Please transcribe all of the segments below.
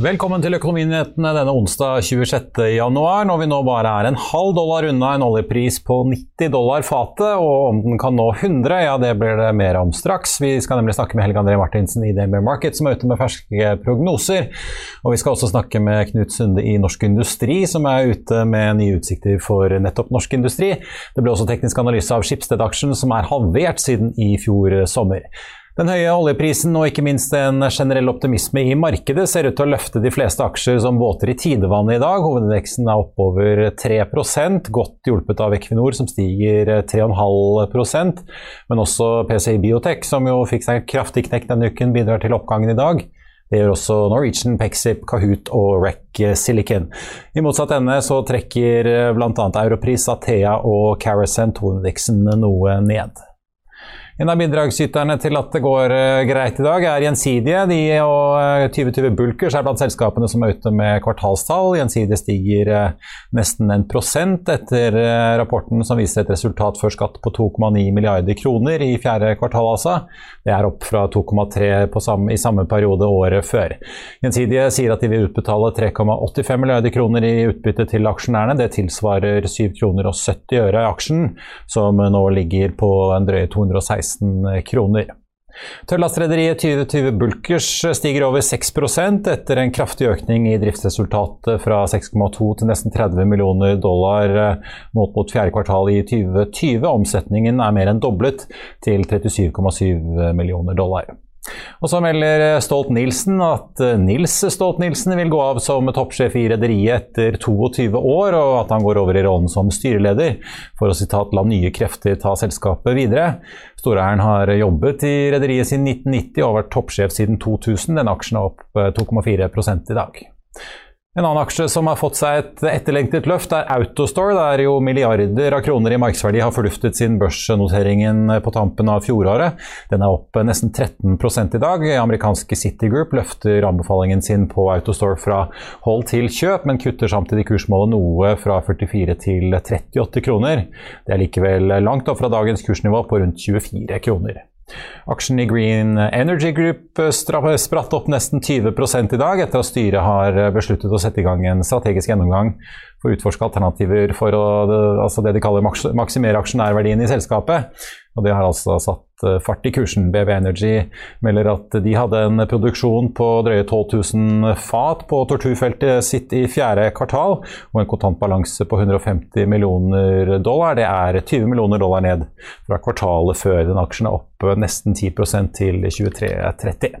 Velkommen til Økonominyhetene denne onsdag 26. januar, når vi nå bare er en halv dollar unna en oljepris på 90 dollar fatet. Og om den kan nå 100, ja det blir det mer om straks. Vi skal nemlig snakke med Helge André Martinsen i DNB Market, som er ute med ferske prognoser. Og vi skal også snakke med Knut Sunde i Norsk Industri, som er ute med nye utsikter for nettopp norsk industri. Det ble også teknisk analyse av Schibsted-aksjen, som er halvert siden i fjor sommer. Den høye oljeprisen og ikke minst en generell optimisme i markedet ser ut til å løfte de fleste aksjer som båter i tidevannet i dag. Hovedindeksen er oppover 3% godt hjulpet av Equinor som stiger 3,5% Men også PCI Biotech, som jo fikk seg kraftig knekk denne uken, bidrar til oppgangen i dag. Det gjør også Norwegian, Pexip, Kahoot og Rec Silicon. I motsatt ende så trekker bl.a. Europris, Athea og Carasent hovedindeksen noe ned. En av bidragsyterne til at det går eh, greit i dag, er Gjensidige. De og 2020 eh, Bulkers er blant selskapene som er ute med kvartalstall. Gjensidige stiger eh, nesten en prosent etter rapporten som viser et resultat før skatt på 2,9 milliarder kroner i fjerde kvartal, altså. Det er opp fra 2,3 i samme periode året før. Gjensidige sier at de vil utbetale 3,85 milliarder kroner i utbytte til aksjonærene. Det tilsvarer 7 kroner og 70 øre i aksjen, som nå ligger på en drøye 216 16 kroner. Tørrlastrederiet 2020 Bulkers stiger over 6% etter en kraftig økning i driftsresultatet fra 6,2 til nesten 30 millioner dollar målt mot fjerde kvartal i 2020. Omsetningen er mer enn doblet til 37,7 millioner dollar. Og så melder Stolt-Nielsen at eh, Nils Stolt-Nielsen vil gå av som toppsjef i rederiet etter 22 år, og at han går over i rollen som styreleder for å sitat, la nye krefter ta selskapet videre. Storeieren har jobbet i rederiet siden 1990 og har vært toppsjef siden 2000. Den aksjen er opp 2,4 eh, i dag. En annen aksje som har fått seg et etterlengtet løft, er Autostore, der jo milliarder av kroner i markedsverdi har forduftet siden børsnoteringen på tampen av fjoråret. Den er opp nesten 13 i dag. Amerikanske Citigroup løfter anbefalingen sin på Autostore fra hold til kjøp, men kutter samtidig kursmålet noe fra 44 til 38 kroner. Det er likevel langt opp fra dagens kursnivå på rundt 24 kroner. Aksjen i Green Energy Group spratt opp nesten 20 i dag, etter at styret har besluttet å sette i gang en strategisk gjennomgang for å utforske alternativer for å, altså det de kaller maksimere aksjonærverdien i selskapet. Og det har altså satt eh, fart i kursen. BV Energy melder at de hadde en produksjon på drøye 12 000 fat på torturfeltet sitt i fjerde kvartal, og en kontantbalanse på 150 millioner dollar. Det er 20 millioner dollar ned fra kvartalet før. Den aksjen er opp nesten 10% til 23,30.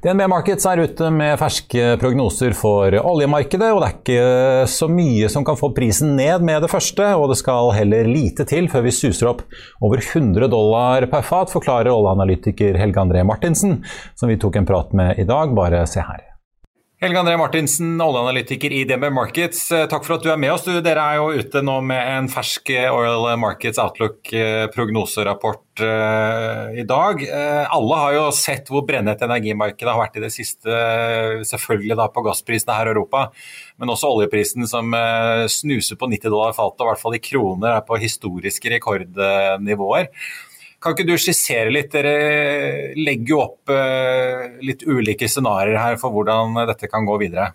DNB Markets er ute med ferske prognoser for oljemarkedet, og det er ikke så mye som kan få prisen ned med det første, og det skal heller lite til før vi suser opp over 100 dollar per fat, forklarer oljeanalytiker Helge André Martinsen, som vi tok en prat med i dag. Bare se her. Helge André Martinsen, oljeanalytiker i DNB Markets. Eh, takk for at du er med oss. Dere er jo ute nå med en fersk Oil Markets Outlook-prognoserapport uh, i dag. Alle har jo sett hvor brennhett energimarkedet har vært i det siste, selvfølgelig da på gassprisene her i Europa, men også oljeprisen som snuser på 90 dollar fatet, i hvert fall i kroner er på historiske rekordnivåer. Kan ikke du skissere litt? Dere legger jo opp eh, litt ulike scenarioer her for hvordan dette kan gå videre.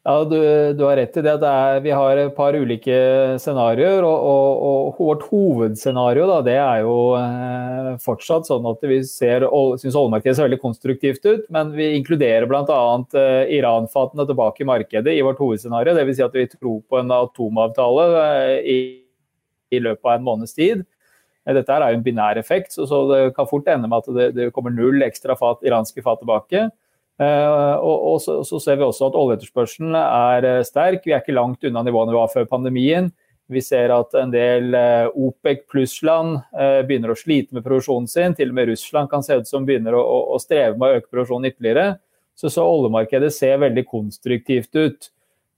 Ja, du, du har rett i det. det er, vi har et par ulike scenarioer. Og, og, og vårt hovedscenario da, det er jo eh, fortsatt sånn at vi syns oljemarkedet ser veldig konstruktivt ut. Men vi inkluderer bl.a. Eh, Iran-fatene tilbake i markedet i vårt hovedscenario. Dvs. Si at vi tror på en atomavtale eh, i, i løpet av en måneds tid. Dette er jo en binær effekt, så, så, det kan fort ende med at det, det kommer null ekstra fat, iranske fat tilbake. Uh, og, og så, så, ser vi også at oljeetterspørselen er uh, sterk. Vi er ikke langt unna nivåene vi var før pandemien. Vi ser at en del OPEC pluss-land begynner å slite med produksjonen sin. Til og med Russland kan se ut som begynner å, å streve med å øke produksjonen ytterligere. Så, så oljemarkedet ser veldig konstruktivt ut.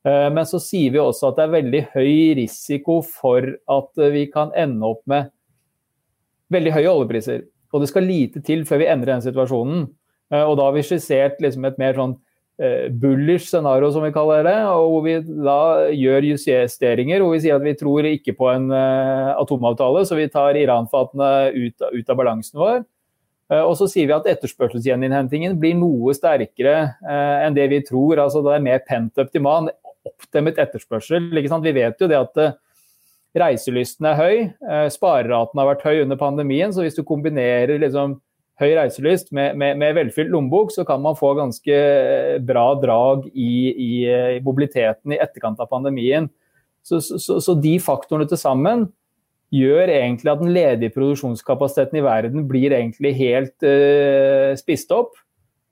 Men så sier vi også at det er veldig høy risiko for at vi kan ende opp med veldig høye oljepriser. Og det skal lite til før vi endrer den situasjonen. Eh, og da har vi skissert liksom et mer sånn eh, bullish scenario, som vi kaller det. og Hvor vi da gjør justeringer hvor vi sier at vi tror ikke på en uh, atomavtale, så vi tar Iran-fatene ut, ut, av balansen vår. Og så sier vi at etterspørselsgjeninnhentingen blir noe sterkere enn det vi tror. altså Det er mer pent up demand, oppdemmet etterspørsel. Vi vet jo det at Reiselysten er høy. Eh, spareraten har vært høy under pandemien, så hvis du kombinerer liksom høy reiselyst med, med, med, velfylt lommebok, så kan man få ganske eh, bra drag i, i, i mobiliteten i etterkant av pandemien. Så, så, så, de faktorene til sammen gjør egentlig at den ledige produksjonskapasiteten i verden blir egentlig helt uh, spist opp.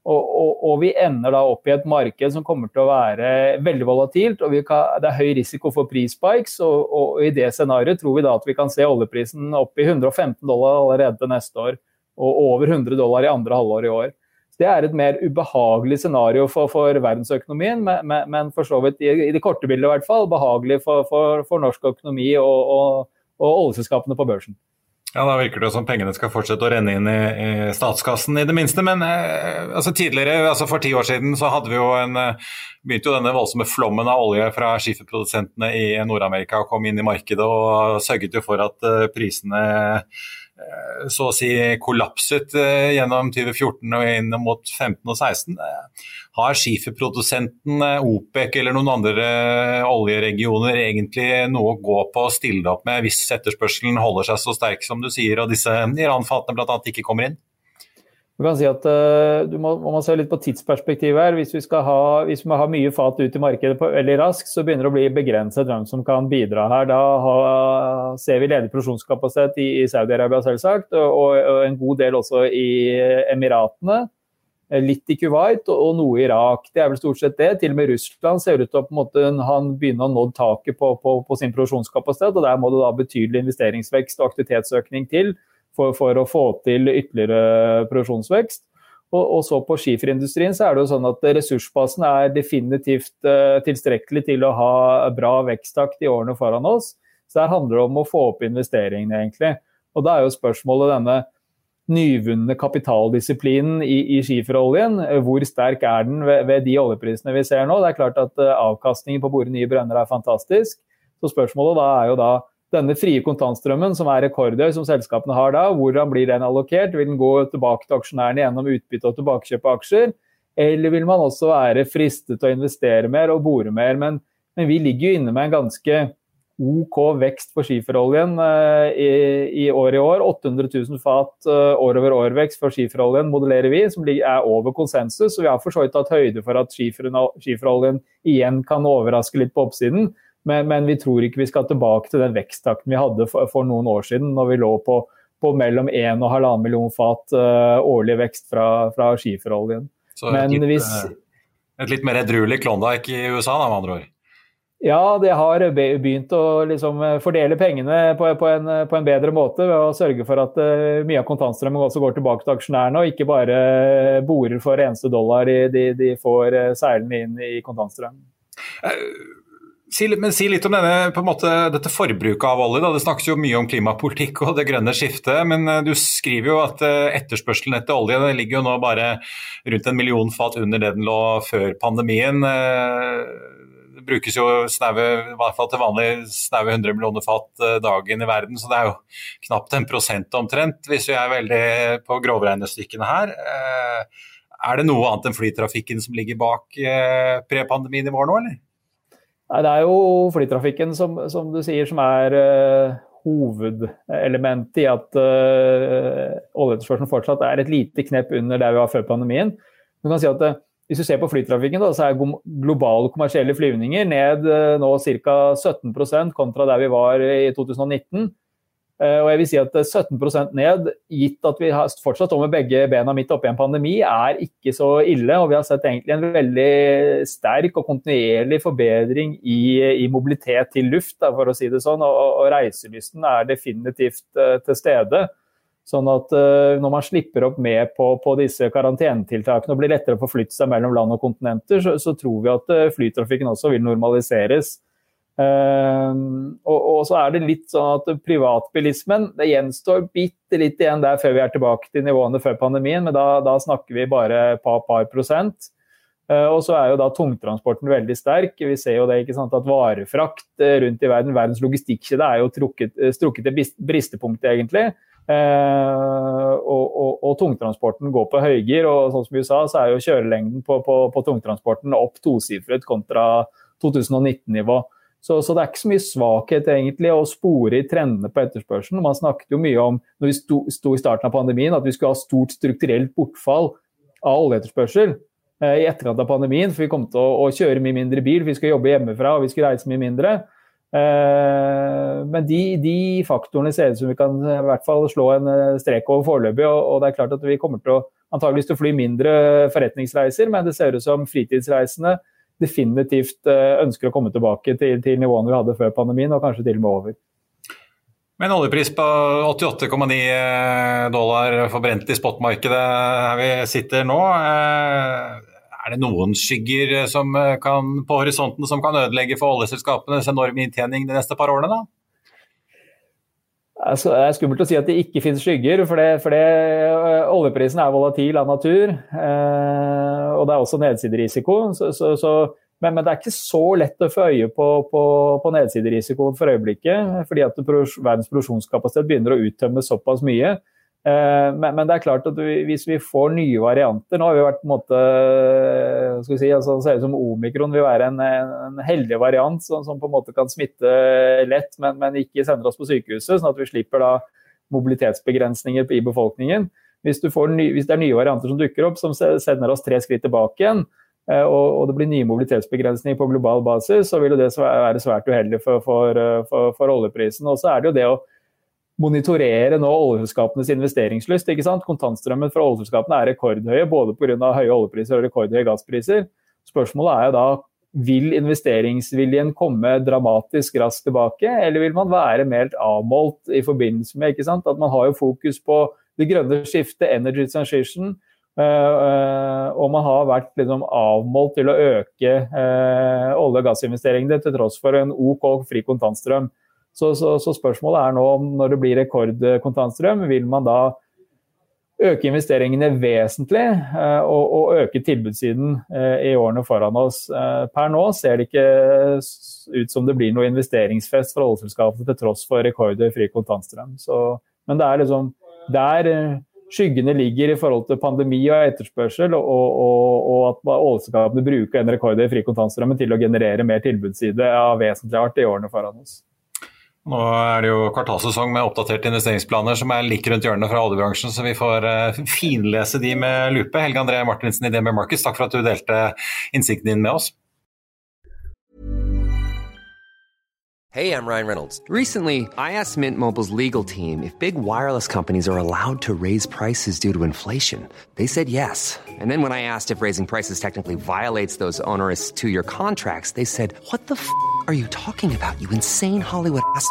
Og, og, og, vi ender da opp i et marked som kommer til å være veldig volatilt. og kan, Det er høy risiko for prispikes, Og, og, i det scenarioet tror vi da at vi kan se oljeprisen opp i 115 dollar allerede neste år. Og over 100 dollar i andre halvår i år. Så Det er et mer ubehagelig scenario for, for verdensøkonomien, men, men, for så vidt i, i, det korte bildet i hvert fall behagelig for, for, for norsk økonomi og, og oljeselskapene på børsen. Ja, Da virker det som pengene skal fortsette å renne inn i, statskassen, i det minste. Men eh, altså, tidligere, altså for ti år siden, så hadde vi jo en, eh, begynte jo denne voldsomme flommen av olje fra skiferprodusentene i Nord-Amerika å komme inn i markedet, og sørget jo for at eh, prisene så å si kollapset eh, gjennom 2014 og inn mot 15 og 16. Eh, har skiferprodusenten OPEC eller noen andre oljeregioner egentlig noe å gå på og stille opp med hvis etterspørselen holder seg så sterk som du sier og disse Iran-fatene bl.a. ikke kommer inn? Du kan si at uh, du må, må se litt på tidsperspektivet her. Hvis vi, skal ha, hvis vi må ha mye fat ut i markedet på, veldig raskt, så begynner det å bli begrenset hvem som kan bidra her. Da ha, ser vi ledig produksjonskapasitet i, i Saudi-Arabia, selvsagt, og, og, en god del også i Emiratene. Litt i Kuwait og, og noe i Irak. Det er vel stort sett det. Til og med Russland ser ut til å på en måte, han begynne å nå taket på, på, på sin produksjonskapasitet. og Der må det da betydelig investeringsvekst og aktivitetsøkning til for, for å få til ytterligere produksjonsvekst. Og, og, så på skiferindustrien så er det jo sånn at ressursbasen er definitivt uh, tilstrekkelig til å ha bra veksttakt i årene foran oss. Så der handler det om å få opp investeringene, egentlig. Og da er jo spørsmålet denne nyvunne kapitaldisiplinen i, i skiferoljen. Hvor sterk er den ved, ved, de oljeprisene vi ser nå? Det er klart at uh, avkastningen på å bore nye brønner er fantastisk. Så spørsmålet da er jo da denne frie kontantstrømmen, som er rekordhøy, som selskapene har da, hvordan blir den allokert? Vil den gå tilbake til aksjonærene gjennom utbytte og tilbakekjøp av aksjer? Eller vil man også være fristet til å investere mer og bore mer? Men, men vi ligger jo inne med en ganske OK vekst på skiferoljen uh, i, i, år i år. 800 000 fat uh, år over år-vekst for skiferoljen modellerer vi, som er over konsensus. Så vi har for så vidt tatt høyde for at skiferoljen igjen kan overraske litt på oppsiden. Men, men, vi tror ikke vi skal tilbake til den veksttakten vi hadde for, for noen år siden, når vi lå på, på mellom 1 og 1,5 million fat uh, årlig vekst fra, fra skiferoljen. Så et litt, hvis, eh, et litt mer edruelig Klondyke i USA, da, med andre ord? Ja, det har begynt å liksom fordele pengene på, på, en, på, en, bedre måte ved å sørge for at mye av kontantstrømmen også går tilbake til aksjonærene, og ikke bare borer for eneste dollar de, de, de får seilende inn i kontantstrøm. Si, men si litt om denne, måte, dette forbruket av olje. Da. Det snakkes jo mye om klimapolitikk og det grønne skiftet, men uh, du skriver jo at uh, etterspørselen etter olje den ligger jo nå bare rundt en million fat under det den lå før pandemien. Uh, det brukes jo snaue, i hvert fall til vanlig snaue 100 millioner fat dagen i verden, så det er jo knapt en prosent omtrent, hvis vi er veldig på grovregnestykkene her. Er det noe annet enn flytrafikken som ligger bak pre-pandeminivåer nå, eller? Nei, Det er jo flytrafikken som, som du sier, som er uh, hovedelementet i at uh, oljeetterspørselen fortsatt er et lite knepp under der vi var før pandemien. Du kan si at uh, Hvis du ser på flytrafikken, da, så er globale kommersielle flyvninger ned uh, nå ca. 17% kontra der vi var i 2019. Eh, og jeg vil si at 17 eh, ned, gitt at vi fortsatt står med begge bena midt oppi en pandemi, er ikke så ille. Og vi har sett egentlig en veldig sterk og kontinuerlig forbedring i, i mobilitet til luft, for å si det sånn. Og, og reiselysten er definitivt uh, til stede. Sånn at når man slipper opp med på, på disse karantenetiltakene og blir lettere å forflytte seg mellom land og kontinenter, så, så tror vi at flytrafikken også vil normaliseres. Uh, og, og, så er det litt sånn at privatbilismen Det gjenstår bitte litt igjen der før vi er tilbake til nivåene før pandemien, men da, da snakker vi bare par, par prosent. Uh, og så er jo da tungtransporten veldig sterk. Vi ser jo det ikke sant, at varefrakt eh, rundt i verden, verdens logistikkjede, er jo trukket, eh, strukket til bristepunktet, egentlig. Uh, og, og, og, tungtransporten går på høygir, og sånn som i USA, så er jo kjørelengden på, på, på tungtransporten opp tosifret kontra 2019-nivå. Så, så, det er ikke så mye svakhet egentlig å spore i trendene på etterspørselen. Man snakket jo mye om når vi sto, sto, i starten av pandemien, at vi skulle ha stort strukturelt bortfall av oljeetterspørsel eh, i etterkant av pandemien. For vi kom til å, å, kjøre mye mindre bil, for vi skulle jobbe hjemmefra og vi skulle reise mye mindre. Eh, men de, de, faktorene ser ut som vi kan i hvert fall slå en eh, strek over foreløpig. Og, og, det er klart at vi kommer til å antageligvis til å fly mindre forretningsreiser, men det ser ut som fritidsreisene definitivt eh, ønsker å komme tilbake til, til nivåene vi hadde før pandemien, og kanskje til og med over. Med en oljepris på 88,9 eh, dollar forbrent i spotmarkedet her vi sitter nå, eh, er det noen skygger kan, på horisonten som kan ødelegge for oljeselskapenes enorme inntjening de neste par årene? da? Altså, det er skummelt å si at det ikke finnes skygger, for, det, for det, oljeprisen er volatil av natur. Eh, og det er også nedsiderisiko. Så, så, så, men, men, det er ikke så lett å få øye på, på, på nedsiderisikoen for øyeblikket. Fordi at verdens produksjonskapasitet begynner å uttømme såpass mye. Eh, men, men, det er klart at hvis vi får nye varianter Nå har vi vært på en måte skal vi si, altså, ser ut som omikron vil være en, en heldig variant som, som, på en måte kan smitte lett, men, men, ikke sender oss på sykehuset. Sånn at vi slipper da mobilitetsbegrensninger i befolkningen. Hvis, ny, hvis det er nye varianter som dukker opp som sender oss tre skritt tilbake igjen, eh, og, og det blir nye mobilitetsbegrensninger på global basis, så vil det være svært uheldig for, for, for, for oljeprisen. Og så er det jo det å monitorere nå oljeselskapenes investeringslyst. ikke sant? Kontantstrømmen fra oljeselskapene er rekordhøye, både pga. høye oljepriser og rekordhøye gasspriser. Spørsmålet er jo da vil investeringsviljen komme dramatisk raskt tilbake, eller vil man være mer avmålt i forbindelse med ikke sant? at man har jo fokus på det grønne skiftet, energy transition, Uh, og man har vært liksom, avmålt til å øke uh, olje- og gassinvesteringene til tross for en OK fri kontantstrøm. Så, så, så, spørsmålet er nå om når det blir rekordkontantstrøm, vil man da øke investeringene vesentlig eh, og, og øke tilbudssiden eh, i årene foran oss. Eh, per nå ser det ikke ut som det blir noe investeringsfest for oljeselskapene til tross for rekordhøy fri kontantstrøm. Så, men det er liksom der skyggene ligger i forhold til pandemi og etterspørsel, og, og, og at oljeselskapene bruker den rekordhøye fri kontantstrømmen til å generere mer tilbudsside av vesentlig art i årene foran oss. Nå er det jo kvartalsesong med oppdaterte investeringsplaner som er like rundt hjørnet fra oljebransjen, så vi får uh, finlese de med lupe. Helge André Martinsen i DNB Markets, takk for at du delte innsikten din med oss. Hey, I'm Ryan Reynolds. Recently, I asked Mint Mobile's legal team if big wireless companies are allowed to raise prices due to inflation. They said yes. And then when I asked if raising prices technically violates those onerous two year contracts, they said, What the f are you talking about, you insane Hollywood ass?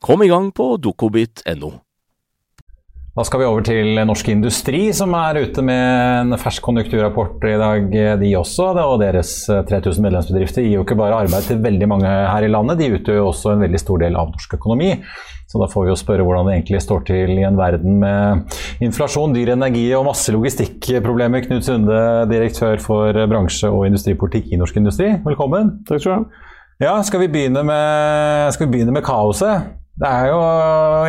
Kom i gang på dokobit.no. Da skal vi over til Norsk Industri, som er ute med en fersk konjunkturrapport i dag, de også. Og deres 3000 medlemsbedrifter gir jo ikke bare arbeid til veldig mange her i landet, de utgjør jo også en veldig stor del av norsk økonomi. Så da får vi jo spørre hvordan det egentlig står til i en verden med inflasjon, dyr energi og masse logistikkproblemer. Knut Sunde, direktør for bransje- og industripolitikk i Norsk Industri, velkommen. Takk skal du ha. Ja, skal vi begynne med, skal vi begynne med kaoset? Det er jo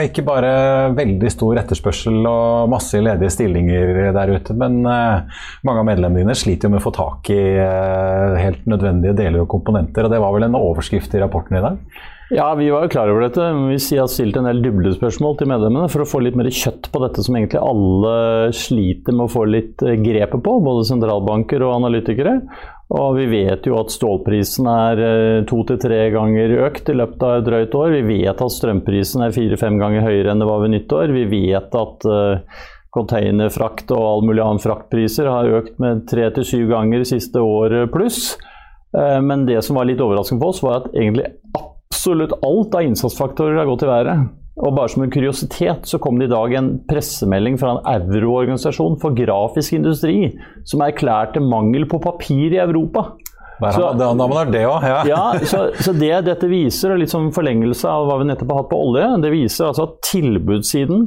ikke bare veldig stor etterspørsel og masse ledige stillinger der ute, men mange av medlemmene dine sliter jo med å få tak i helt nødvendige deler og komponenter. og Det var vel en overskrift i rapporten i dag? Ja, vi var jo klar over dette. Vi har stilt en del dublespørsmål til medlemmene for å få litt mer kjøtt på dette som egentlig alle sliter med å få litt grepet på, både sentralbanker og analytikere. Og vi vet jo at stålprisen er to til tre ganger økt i løpet av et drøyt år. Vi vet at strømprisen er fire-fem ganger høyere enn det var ved nyttår. Vi vet at containerfrakt og all mulig annen fraktpriser har økt med tre til syv ganger siste året pluss. Men det som var litt overraskende for oss, var at egentlig absolutt alt av innsatsfaktorer har gått i været. Og bare som en kuriositet så kom det i dag en pressemelding fra en euroorganisasjon for grafisk industri som erklærte mangel på papir i Europa. Så, da, da det også, ja. ja så, så, det dette viser, og litt som forlengelse av hva vi nettopp har hatt på olje, det viser altså at tilbudssiden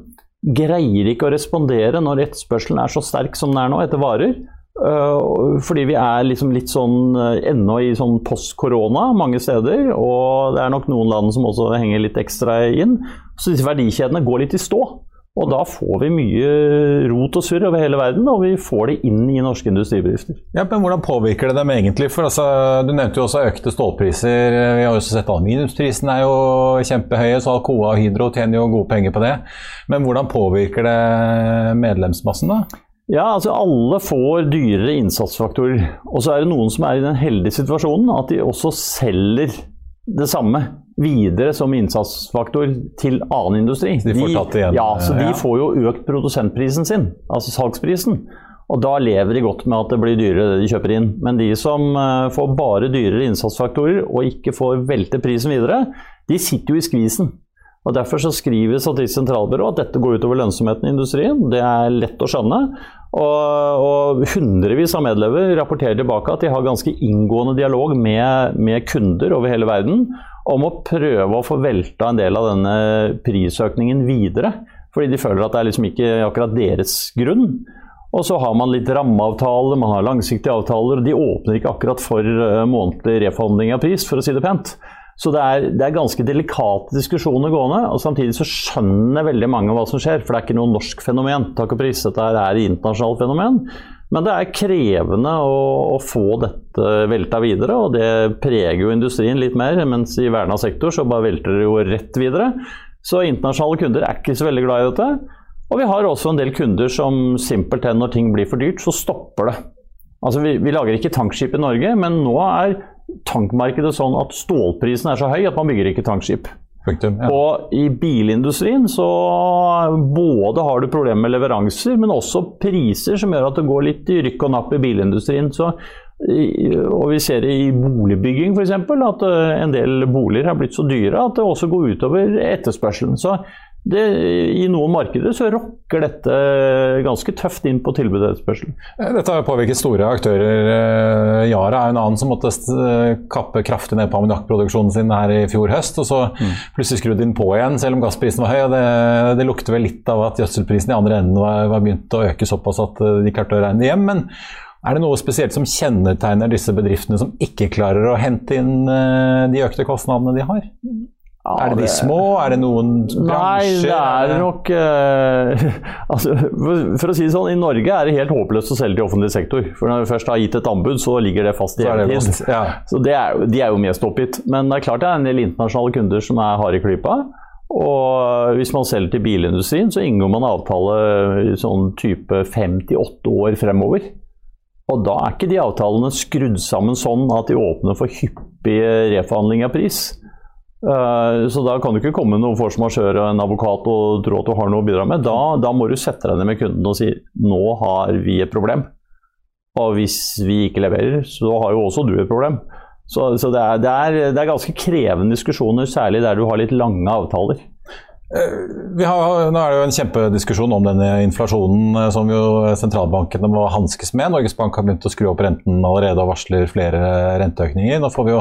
greier ikke å respondere når etterspørselen er så sterk som den er nå etter varer. Uh, fordi vi er liksom litt sånn uh, ennå i sånn post-korona mange steder. Og det er nok noen land som også henger litt ekstra inn. Så disse verdikjedene går litt i stå. Og da får vi mye rot og surr over hele verden, og vi får det inn i norske industribedrifter. Ja, men Hvordan påvirker det dem egentlig? For altså, Du nevnte jo også økte stålpriser. Vi har også sett aluminiumsprisene er jo kjempehøye, så Alcoa og Hydro tjener jo gode penger på det. Men hvordan påvirker det medlemsmassen, da? Ja, altså Alle får dyrere innsatsfaktorer. Og så er det noen som er i den heldige situasjonen at de også selger det samme videre som innsatsfaktor til annen industri. Så de får tatt igjen? Ja, så de får jo økt produsentprisen sin, altså salgsprisen. Og da lever de godt med at det blir dyrere det de kjøper inn. Men de som får bare dyrere innsatsfaktorer og ikke får velte prisen videre, de sitter jo i skvisen. Og Derfor så skriver Statistisk sentralbyrå at dette går utover lønnsomheten i industrien. Det er lett å skjønne. Og, og hundrevis av medlemmer rapporterer tilbake at de har ganske inngående dialog med, med, kunder over hele verden om å prøve å få velta en del av denne prisøkningen videre. Fordi de føler at det er liksom ikke akkurat deres grunn. Og så har man litt rammeavtaler, man har langsiktige avtaler, og de åpner ikke akkurat for månedlig reforhandling av pris, for å si det pent. Så det er, det er, ganske delikate diskusjoner gående. og Samtidig så skjønner veldig mange hva som skjer, for det er ikke noe norsk fenomen. Takk og pris, dette er internasjonalt fenomen. Men det er krevende å, å, få dette velta videre, og det preger jo industrien litt mer. Mens i verna sektor så bare velter det jo rett videre. Så internasjonale kunder er ikke så veldig glad i dette. Og vi har også en del kunder som simpelthen når ting blir for dyrt, så stopper det. Altså, vi, vi lager ikke tankskip i Norge, men nå er tankmarkedet sånn at stålprisen er så høy at man bygger ikke tankskip. Punktum. Ja. Og i bilindustrien så både har du problemer med leveranser, men også priser som gjør at det går litt i rykk og napp i bilindustrien. Så, og vi ser det i boligbygging f.eks. at eh, en del boliger har blitt så dyre at det også går utover etterspørselen. Så det, i noen markeder så rokker dette ganske tøft inn på tilbud og etterspørsel. Eh, Dette har påvirket store aktører. Eh, Yara er en annen som måtte eh, kappe kraftig ned på ammoniakkproduksjonen sin her i fjor høst, og så plutselig skrudd inn på igjen selv om gassprisen var høy. og Det, det lukter vel litt av at gjødselprisen i andre enden var, var begynt å øke såpass at de klarte å regne hjem. Men er det noe spesielt som kjennetegner disse bedriftene som ikke klarer å hente inn de økte kostnadene de har? Er det de små? Er det noen Nei, bransjer? det er nok eh, altså, for, å si det sånn, I Norge er det helt håpløst å selge til offentlig sektor. For Når vi først har gitt et anbud, så ligger det fast i hele det evig tid. fast, ja. Så det er, De er jo mest oppgitt. Men det er klart det er en del internasjonale kunder som er harde i klypa. Og hvis man selger til bilindustrien, så inngår man avtale i sånn type 58 år fremover. Og da er ikke de avtalene skrudd sammen sånn at de åpner for hyppig reforhandling av pris. Eh, Så da kan du ikke komme noen force majeure og en advokat og tro at du har noe å bidra med. Da, da må du sette deg ned med kunden og si nå har vi et problem. Og hvis vi ikke leverer, så har jo også du et problem. Så, så det, er, det, er, det er ganske krevende diskusjoner, særlig der du har litt lange avtaler. Vi har, nå er det jo en kjempediskusjon om denne inflasjonen eh, som jo sentralbankene må hanskes med. Norges Bank har begynt å skru opp renten allerede og varsler flere renteøkninger. Nå får vi jo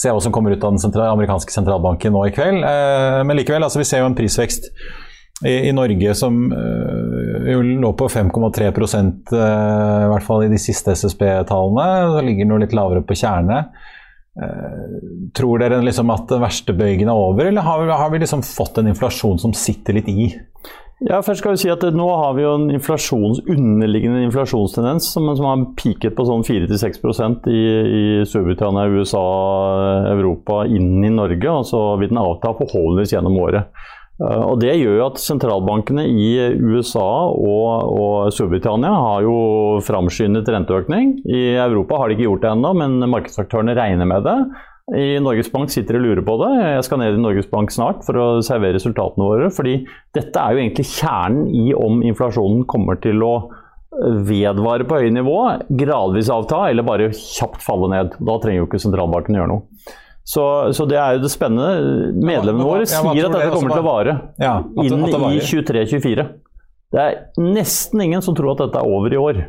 se hva som kommer ut av den sentral amerikanske sentralbanken nå i kveld. Eh, Men likevel, altså vi ser jo en prisvekst i, i Norge som eh, jo lå på 5,3 eh, i hvert fall i de siste SSB-tallene. Det ligger noe litt lavere på Kjerne. Tror dere liksom at den verste bøygen er over, eller har vi, har vi liksom fått en inflasjon som sitter litt i? Ja, først skal vi si at Nå har vi jo en inflasjons, underliggende inflasjonstendens som, som har peaket på sånn 4-6% i, i Storbritannia, USA, Europa, inn i Norge. Og så vil den avta forholdsvis gjennom året. Eh, Og Det gjør at sentralbankene i USA og, og Storbritannia har jo framskyndet renteøkning. I Europa har de ikke gjort det ennå, men markedsaktørene regner med det. I Norges Bank sitter og lurer på det. Jeg skal ned i Norges Bank snart for å servere resultatene våre. fordi dette er jo egentlig kjernen i om inflasjonen kommer til å vedvare på høye nivå, gradvis avta eller bare kjapt falle ned. Da trenger jo ikke sentralbanken gjøre noe. Så, så det er jo det spennende. Medlemmene våre sier at dette kommer til å vare Ja, inn i varer. 23-24. Det er nesten ingen som tror at dette er over i år.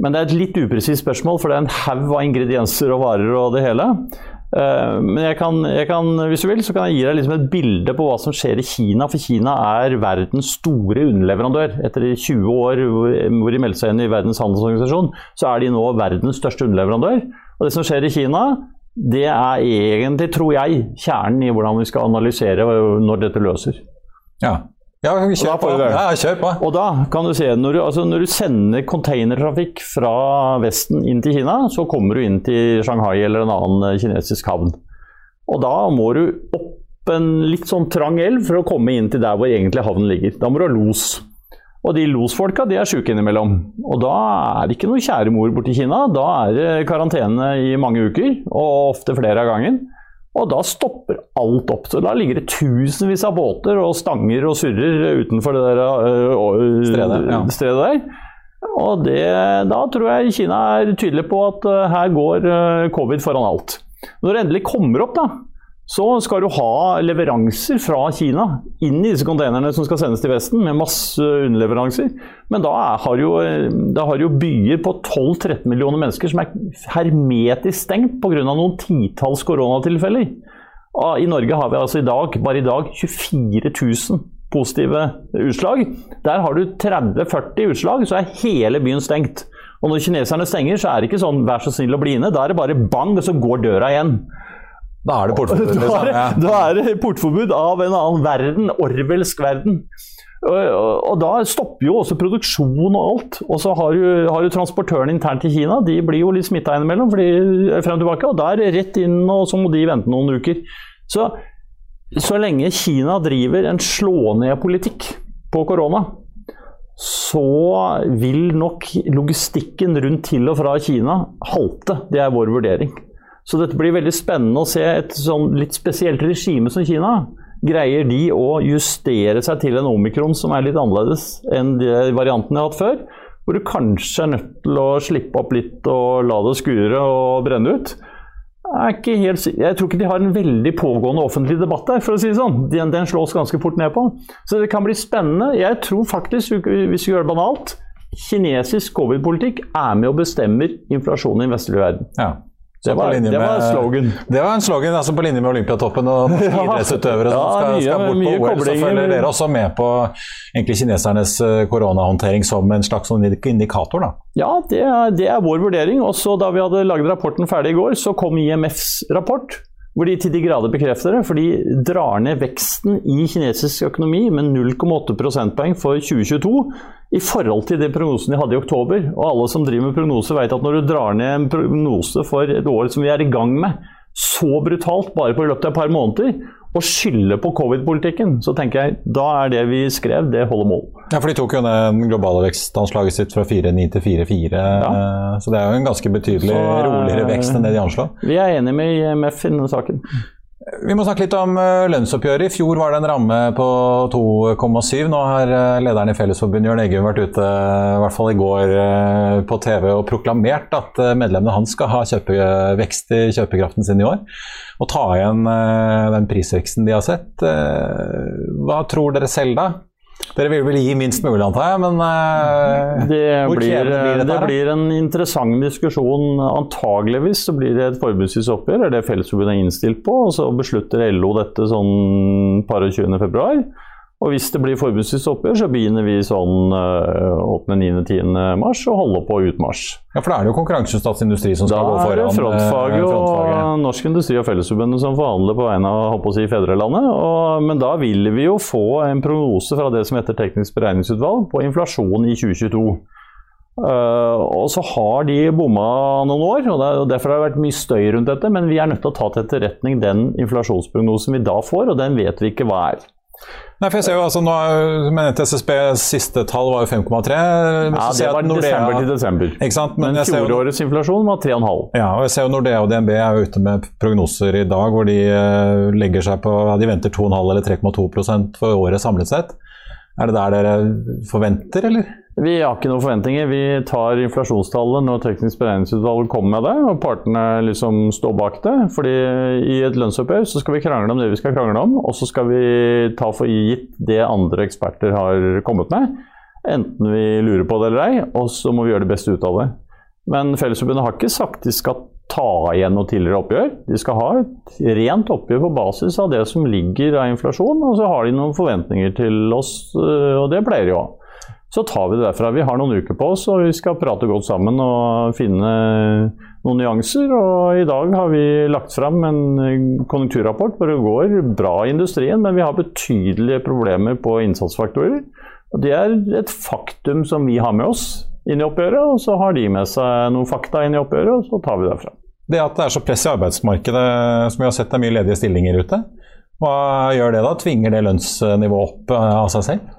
Men det er et litt upresist spørsmål, for det er en haug av ingredienser og varer og det hele. Eh, Men jeg kan, jeg kan, hvis du vil, så kan jeg gi deg liksom et bilde på hva som skjer i Kina. For Kina er verdens store underleverandør. Etter 20 år hvor de meldte seg inn i Verdens handelsorganisasjon, så er de nå verdens største underleverandør. Og det som skjer i Kina, det er egentlig, tror jeg, kjernen i hvordan vi skal analysere når dette løser. Ja, ja kjør på. Ja, kjør på. Og da kan du se, når du, altså når du sender containertrafikk fra Vesten inn til Kina, så kommer du inn til Shanghai eller en annen eh, kinesisk havn. Og da må du opp en litt sånn trang elv for å komme inn til der hvor egentlig havnen ligger. Da må du ha los. Og de losfolka de er sjuke innimellom. Og da er det ikke noe kjære mor borti Kina. Da er det karantene i mange uker, og ofte flere av gangen. Og da stopper alt opp. Så da ligger det tusenvis av båter og stanger og surrer utenfor det der øh, Stredet, ja. stredet der. Og det, da tror jeg Kina er tydelig på at øh, her går covid foran alt. Når det endelig kommer opp, da, så skal du ha leveranser fra Kina inn i disse containerne som skal sendes til Vesten, med masse underleveranser. Men da har har, jo, jo byer på 12-13 millioner mennesker som er hermetisk stengt pga. noen titalls koronatilfeller. I Norge har vi altså i dag, bare i dag 24 000 positive utslag. Der har du 30-40 utslag, så er hele byen stengt. Og når kineserne stenger, så er det ikke sånn 'vær så snill å bli inne'. Da er det bare bang, og så går døra igjen. Da er det portforbud. Da Liksom. er, det, da er det portforbud av en annen verden, orwellsk verden. Og, og, og da stopper jo også produksjon og alt. Og så har du, har du transportørene internt i Kina, de blir jo litt smitta innimellom fordi, frem og tilbake, og da er det rett inn, og så må de vente noen uker. Så, så lenge Kina driver en slå-ned-politikk på korona, så vil nok logistikken rundt til og fra Kina halte. Det er vår vurdering. Så dette blir veldig spennende å se et sånn litt spesielt regime som Kina. Greier de å justere seg til en omikron som er litt annerledes enn de variantene de har hatt før? Hvor du kanskje er nødt til å slippe opp litt og la det skure og brenne ut? Jeg, helt, jeg, tror ikke de har en veldig pågående offentlig debatt der, for å si det sånn. Den, den slås ganske fort ned på. Så det kan bli spennende. Jeg tror faktisk, hvis vi gjør det banalt, kinesisk covid-politikk er med og bestemmer inflasjonen i den vestlige verden. Ja. Det var, det var med, slogan. Det var en slogan altså på linje med Olympiatoppen og idrettsutøvere som skal, mye- skal bort mye på OL. Så følger dere også med på egentlig kinesernes eh, koronahåndtering som en slags sånn indikator, da. Ja, det er, det er vår vurdering. Også da vi hadde laget rapporten ferdig i går, så kom IMFs rapport. Hvor de til de grader bekrefter det. For de drar ned veksten i kinesisk økonomi med 0,8 prosentpoeng for 2022 i forhold til de prognosene de hadde i oktober. Og alle som driver med prognoser vet at når du drar ned en prognose for et år som vi er i gang med, så brutalt bare på løpet av et par måneder, og skylde på covid-politikken, så tenker jeg da er det vi skrev, det holder mål. Ja, for De tok jo ned globale vekstanslaget sitt fra 4,9 til 4,4. Ja. Så det er jo en ganske betydelig Så, eh, roligere vekst enn det de anslår. Vi er enige med IMF i denne saken. Vi må snakke litt om eh, lønnsoppgjøret. I fjor var det en ramme på 2,7. Nå har eh, lederen i Fellesforbundet Jørn Eggum vært ute, i hvert fall i går, eh, på TV og proklamert at eh, medlemmene hans skal ha kjøpe, vekst i kjøpekraften sin i år. Og ta igjen eh, den prisveksten de har sett. Eh, Hva tror dere selv, da? Dere vil vel gi minst mulig, antar jeg, men uh, Det blir, blir dette? det blir en interessant diskusjon. Antageligvis så blir det et forbudsvis oppgjør, er det Fellesforbundet er innstilt på. Og så beslutter LO dette sånn par og 20. februar. Og hvis det blir forbudsvis oppgjør, så begynner vi sånn øh, 8., 9., 10. mars og holder på ut mars. Ja, for da er det jo konkurranseutsatt industri som Da skal gå er det foran. eh, frontfaget frontfaget. og Norsk Industri og Fellesforbundet som forhandler på vegne av håper å si, fedrelandet. Og, men da vil vi jo få en prognose fra det som heter Teknisk beregningsutvalg på inflasjon i 2022. Uh, og så har de bomma noen år, og det er- og derfor har det vært mye støy rundt dette. Men vi er nødt til å ta til etterretning den inflasjonsprognosen vi da får, og den vet vi ikke hva er. Nei, for jeg ser jo altså nå Men SSBs siste tall var jo 5,3. Ja, Det var Nordea- desember til desember. Ikke sant? Men, Men fjorårets inflasjon var 3,5. ja, og jeg ser jo Nordea og DNB er jo ute med prognoser i dag hvor de eh, legger seg på ja, De venter 2,5 eller 3,2% for året samlet sett. Er det der dere forventer, eller? Vi har ikke noen forventninger. Vi tar inflasjonstallet når teknisk beregningsutvalg kommer med det, og partene liksom står bak det. Fordi i et lønnsoppgjør så skal vi krangle om det vi skal krangle om, og så skal vi ta for gitt det andre eksperter har kommet med. Enten vi lurer på det eller ei, og så må vi gjøre det beste ut av det. Men Fellesforbundet har ikke sagt de skal ta igjen noe tidligere oppgjør. De skal ha et rent oppgjør på basis av det som ligger av inflasjon, og så har de noen forventninger til oss, øh, og det pleier de å ha. Så tar vi det derfra. Vi har noen uker på oss, og vi skal prate godt sammen og finne noen nyanser. Og i dag har vi lagt fram en konjunkturrapport hvor det går bra i industrien, men vi har betydelige problemer på innsatsfaktorer. Og Det er et faktum som vi har med oss inn i oppgjøret, og så har de med seg noen fakta inn i oppgjøret, og så tar vi det derfra. Det at det er så press i arbeidsmarkedet, som vi har sett er mye ledige stillinger ute, hva gjør det da? Tvinger det lønnsnivået opp eh, av seg selv?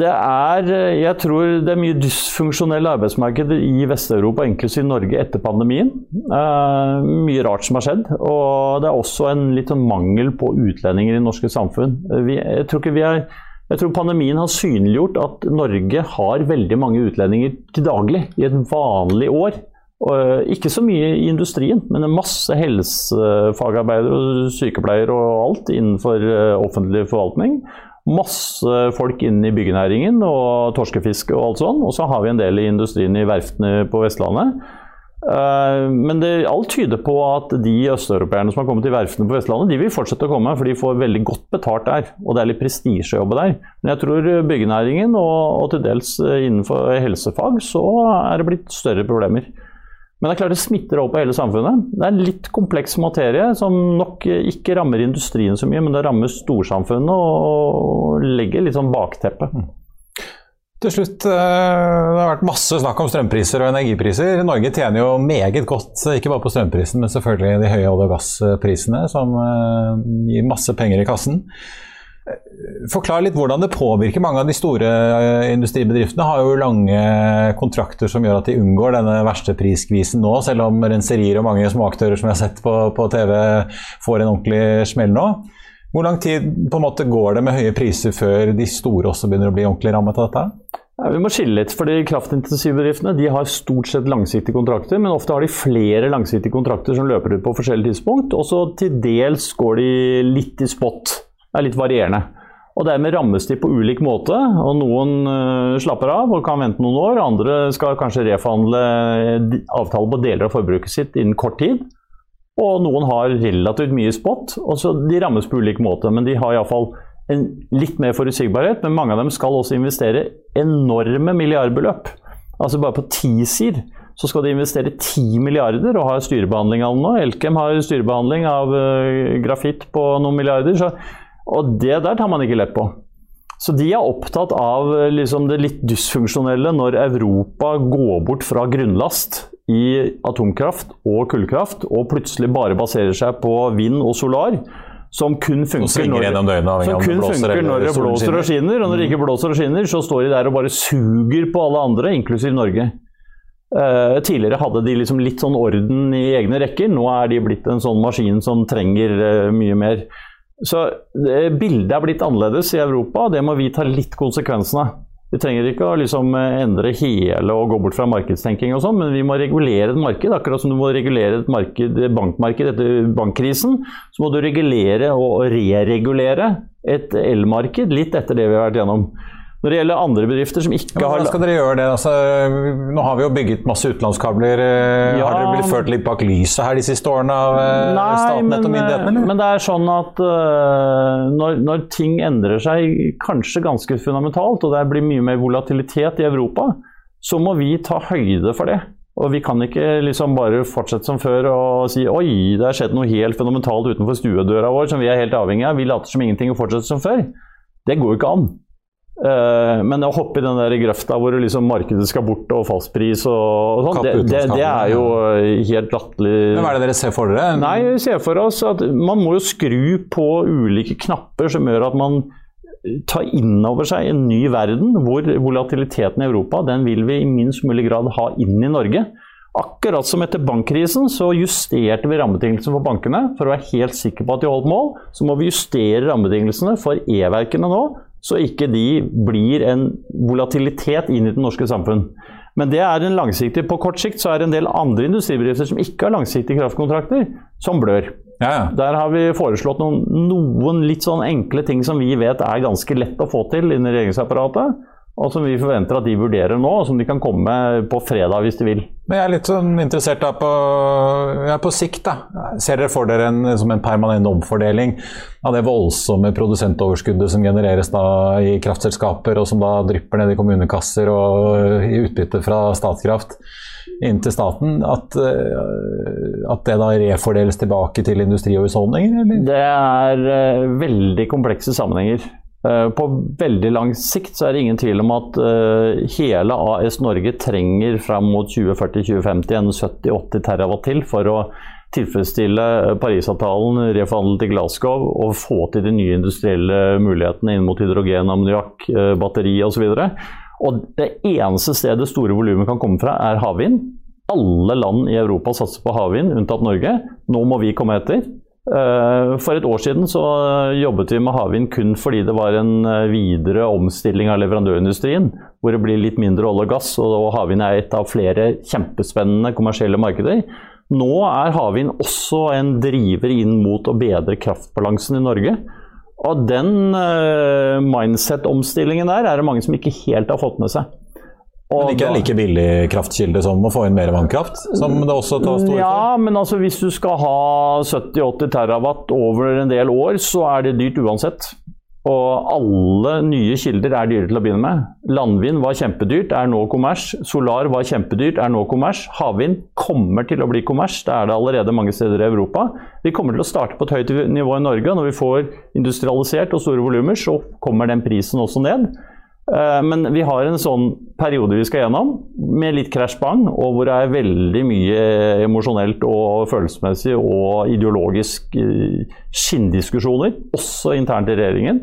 Det er, jeg tror det er mye dysfunksjonelle arbeidsmarked i Vest-Europa, inklusiv Norge, etter pandemien. Eh, mye rart som har skjedd. Og det er også en litt sånn mangel på utlendinger i det norske samfunn. Vi, jeg, tror er, jeg tror pandemien har synliggjort at Norge har veldig mange utlendinger til daglig i et vanlig år. Og, eh, ikke så mye i industrien, men masse helsefagarbeidere og sykepleiere og alt innenfor eh, offentlig forvaltning. Masse folk inn i byggenæringen og torskefiske og alt sånn. Og så har vi en del i industrien i verftene på Vestlandet. Eh, Men det, alt tyder på at de østeuropeerne som har kommet til verftene på Vestlandet, de vil fortsette å komme, for de får veldig godt betalt der. Og det er litt prestisje å jobbe der. Men jeg tror byggenæringen, og, og til dels innenfor helsefag, så er det blitt større problemer. Men det er klart det smitter over på hele samfunnet. Det er en litt kompleks materie som nok ikke rammer industrien så mye, men det rammer storsamfunnet og legger litt sånn bakteppe. Til slutt, eh, det har vært masse snakk om strømpriser og energipriser. Norge tjener jo meget godt, ikke bare på strømprisen, men selvfølgelig de høye olje- og gassprisene, som eh, gir masse penger i kassen. Forklar litt hvordan det påvirker. Mange av de store eh, industribedriftene har jo lange kontrakter som gjør at de unngår denne verste prisskvisen nå, selv om renserier og mange småaktører som jeg har sett på, på, TV får en ordentlig smell nå. Hvor lang tid på en måte går det med høye priser før de store også begynner å bli ordentlig rammet av dette? Ja, vi må skille litt, fordi Kraftintensive bedriftene de har stort sett langsiktige kontrakter, men ofte har de flere langsiktige kontrakter som løper ut på forskjellige tidspunkt. Og så til dels går de litt i spot. Er litt varierende. Og Dermed rammes de på ulik måte. og Noen uh, slapper av og kan vente noen år. Andre skal kanskje reforhandle avtaler på deler av forbruket sitt innen kort tid. Og noen har relativt mye spot. og så De rammes på ulik måte, men de har iallfall en litt mer forutsigbarhet, men mange av dem skal også investere enorme milliardbeløp. Altså bare på TISIR så skal de investere 10 milliarder og har styrebehandling av det nå. Elkem har styrebehandling av uh, grafitt på noen milliarder. Så, og det der tar man ikke lett på. Så de er opptatt av eh, liksom, det litt dysfunksjonelle når Europa går bort fra grunnlast i atomkraft og kullkraft og plutselig bare baserer seg på vind og solar som kun funker, når, døgnet, som kun blåser, funker når det blåser og skinner. Og når det ikke mm. blåser og skinner, så står de der og bare suger på alle andre, inklusiv Norge. Uh, tidligere hadde de liksom litt sånn orden i egne rekker. Nå er de blitt en sånn maskin som trenger uh, mye mer. Så uh, bildet er blitt annerledes i Europa, og det må vi ta litt konsekvensen av. Vi trenger ikke å liksom eh, endre hele og gå bort fra markedstenking, og sånn, men vi må regulere et marked. Akkurat som du må regulere et marked, bankmarked etter bankkrisen, så må du regulere og re-regulere et elmarked litt etter det vi har vært gjennom. Når det gjelder andre bedrifter som ikke ja, har Hvordan skal dere gjøre det? Altså, nå har vi jo bygget masse utenlandskabler. Eh, ja, har dere blitt ført litt bak lyset her de siste årene av eh, nei, Statnett og myndighetene? Men det er sånn at uh, når, når, ting endrer seg kanskje ganske fundamentalt, og det blir mye mer volatilitet i Europa, så må vi ta høyde for det. Og vi kan ikke liksom bare fortsette som før og si oi, det har skjedd noe helt fundamentalt utenfor stuedøra vår som vi er helt avhengig av. Vi later som ingenting og fortsetter som før. Det går jo ikke an. Uh, men å hoppe i den der grøfta hvor liksom markedet skal bort og fastpris og, sånn, det, det, det, er jo eh, helt latterlig. Hva er det dere ser for dere? Nei, vi ser for oss at Man må jo skru på ulike knapper som gjør at man tar inn over seg en ny verden hvor volatiliteten i Europa den vil vi i minst mulig grad ha inn i Norge. Akkurat som etter bankkrisen så justerte vi rammebetingelsene for bankene for å være helt sikre på at de holdt mål. Så må vi justere rammebetingelsene for e-verkene nå, så ikke de blir en volatilitet inn i det norske samfunn. Men det er en langsiktig. På kort sikt så er det en del andre industribedrifter som ikke har langsiktige kraftkontrakter, som blør. Ja, ja. Der har vi foreslått noen, noen, litt sånn enkle ting som vi vet er ganske lett å få til innen regjeringsapparatet og som vi forventer at de vurderer nå, og som de kan komme med på fredag hvis de vil. Men Jeg er litt sånn interessert da på, ja, på sikt. da. Ser dere for dere en, som en permanent omfordeling av det voldsomme produsentoverskuddet som genereres da i kraftselskaper, og som da drypper ned i kommunekasser og i utbytte fra Statkraft inn til staten, at, eh, at, det da refordeles tilbake til industri og husholdninger? Eller? Det er uh, veldig komplekse sammenhenger. Eh, på veldig lang sikt så er det ingen tvil om at eh, hele AS Norge trenger fram mot 2040-2050 en 70-80 terawatt til for å tilfredsstille Parisavtalen, reforhandlet til Glasgow og få til de nye industrielle mulighetene inn mot hydrogen, ammoniakk, eh, batteri osv. Og det eneste stedet store volumer kan komme fra, er havvind. Alle land i Europa satser på havvind, unntatt Norge. Nå må vi komme etter. Eh, for et år siden så jobbet vi med havvind kun fordi det var en eh, videre omstilling av leverandørindustrien, hvor det blir litt mindre olje og gass, og havvind er et av flere kjempespennende kommersielle markeder. Nå er havvind også en driver inn mot å bedre kraftbalansen i Norge. Og den uh, mindset-omstillingen der er det mange som ikke helt har fått med seg. Og men ikke en like billig kraftkilde som å få inn mer vannkraft? som det også tar store Ja, men altså hvis du skal ha 70-80 terawatt over en del år, så er det dyrt uansett. Og alle nye kilder er dyre til å begynne med. Landvind var kjempedyrt, er nå kommers. Solar var kjempedyrt, er nå kommers. Havvind kommer til å bli kommers, det er det allerede mange steder i Europa. Vi kommer til å starte på et høyt nivå i Norge. Når vi får industrialisert og store volumer, så kommer den prisen også ned. Eh, men vi har en sånn periode vi skal gjennom, med litt crash bang, og hvor det er veldig mye emosjonelt og følelsesmessig og ideologisk eh, skinndiskusjoner, også internt i regjeringen.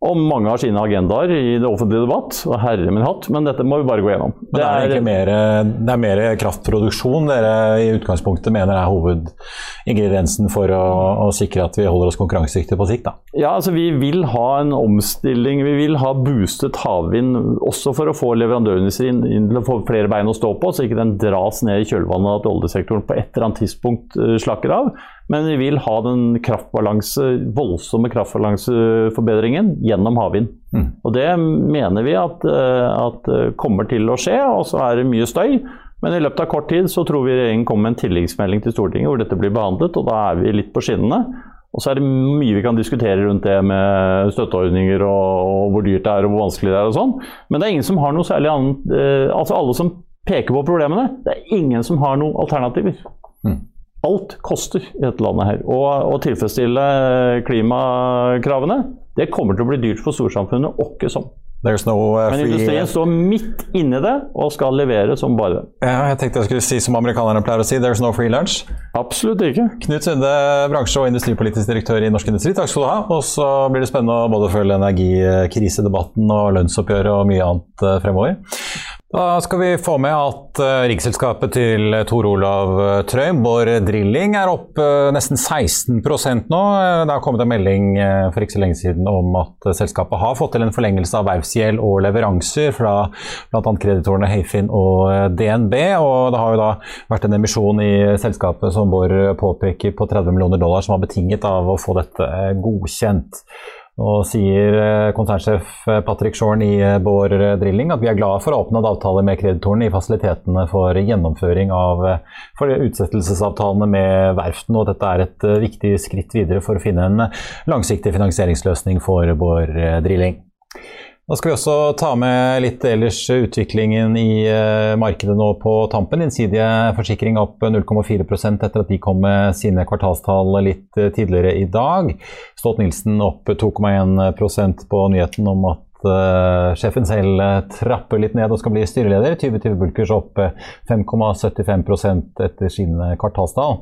Og mange har sine agendaer i det offentlige debatt, herre min hatt, men dette må vi bare gå gjennom. Men det er, det mer, det er mer kraftproduksjon dere i utgangspunktet mener er hovedingrediensen for å, å, sikre at vi holder oss konkurransedyktige på sikt? da? Ja, altså Vi vil ha en omstilling. Vi vil ha boostet havvind også for å få leverandørindustrien til å få flere bein å stå på, så ikke den dras ned i kjølvannet at oljesektoren på et eller annet tidspunkt eh, slakker av. Men vi vil ha den kraftbalanse, voldsomme kraftbalanseforbedringen gjennom havvind. Mm. Og det mener vi at, eh, at, eh, kommer til å skje, og så er det mye støy. Men i løpet av kort tid så tror vi regjeringen kommer med en tilleggsmelding til Stortinget hvor dette blir behandlet, og da er vi litt på skinnene. Og så er det mye vi kan diskutere rundt det med støtteordninger og, og hvor dyrt det er og hvor vanskelig det er og sånn. Men det er ingen som har noe særlig annet eh, Altså alle som peker på problemene, det er ingen som har noen alternativer. Mm. Alt koster i dette landet her. Og å tilfredsstille klimakravene, det kommer til å bli dyrt for storsamfunnet åkke som. No, uh, Men industrien står midt inni det og skal levere som bare det. Ja, jeg tenkte jeg skulle si som amerikanerne pleier å si, there's no free lunch. Absolutt ikke. Knut Sunde, bransje- og industripolitisk direktør i Norsk Industri, takk skal du ha. Og så blir det spennende å både følge energikrisedebatten og lønnsoppgjøret og mye annet uh, fremover. Da skal vi få med at riksselskapet riggselskapet til Tor Olav uh, Trøim, Bård Drilling, er opp nesten 16% nå. Det har kommet en melding for ikke så lenge siden om at selskapet har fått til en forlengelse av verftsgjeld og leveranser fra bl.a. kreditorene Hayfin og DNB. og Det har jo da vært en emisjon i selskapet som Bård påpeker på 30 millioner dollar, som var betinget av å få dette godkjent. Nå sier eh, konsernsjef eh, Patrick Shorn i eh, Bård Drilling at vi er glade for å åpne avtale med kreditorene i fasilitetene for gjennomføring av for utsettelsesavtalene med verftene, og dette er et viktig skritt videre for å finne en langsiktig finansieringsløsning for Bård Drilling. Da skal vi også ta med litt ellers utviklingen i uh, markedet nå på tampen. Innsidige forsikring opp 0,4% etter at de kom med sine kvartalstall litt uh, tidligere i dag. Stolt-Nielsen opp 2,1% på nyheten om at uh, sjefen selv uh, trapper litt ned og skal bli styreleder. 2020 Bulkers opp 5,75 uh, etter sine kvartalstall.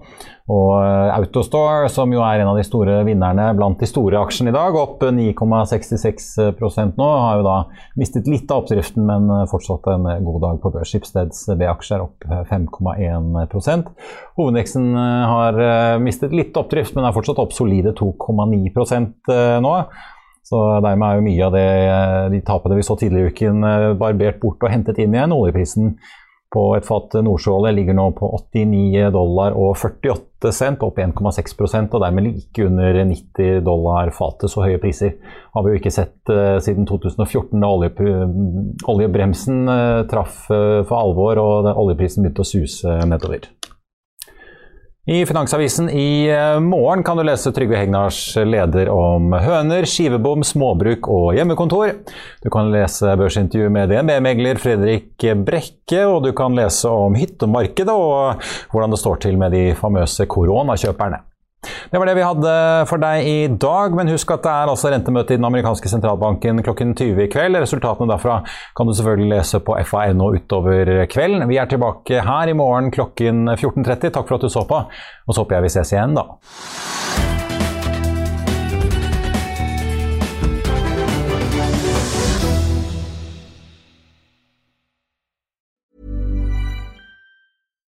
Og uh, Autostore, som jo er en av de store vinnerne blant de store aksjene i dag, opp 9,66% nå, har jo da mistet litt av oppdriften, men fortsatt en god dag på børs. Schibsteds B-aksjer opp 5,1% Hovedveksten har mistet litt oppdrift, men er fortsatt opp solide 2,9% nå. Så dermed er jo mye av det, eh, de tapene vi så tidligere i uken, eh, barbert bort og hentet inn igjen. Oljeprisen på et fat nordsjøolje ligger nå på 89 dollar og 48 cent, opp 1,6% og dermed like under 90 dollar fatet. Så høye priser har vi jo ikke sett uh, siden 2014, da olje, oljebremsen uh, traff uh, for alvor og oljeprisen begynte å suse nedover. I Finansavisen i eh, morgen kan du lese Trygve Hegnars leder om høner, skivebom, småbruk og hjemmekontor. Du kan lese børsintervju med DNB-megler Fredrik Brekke, og du kan lese om hyttemarkedet og hvordan det står til med de famøse koronakjøperne. Det var det vi hadde for deg i dag, men husk at det er altså rentemøte i den amerikanske sentralbanken klokken 20 i kveld. Resultatene derfra kan du selvfølgelig lese på fa.no utover kvelden. Vi er tilbake her i morgen klokken 14.30. Takk for at du så på, og så håper jeg vi ses igjen da.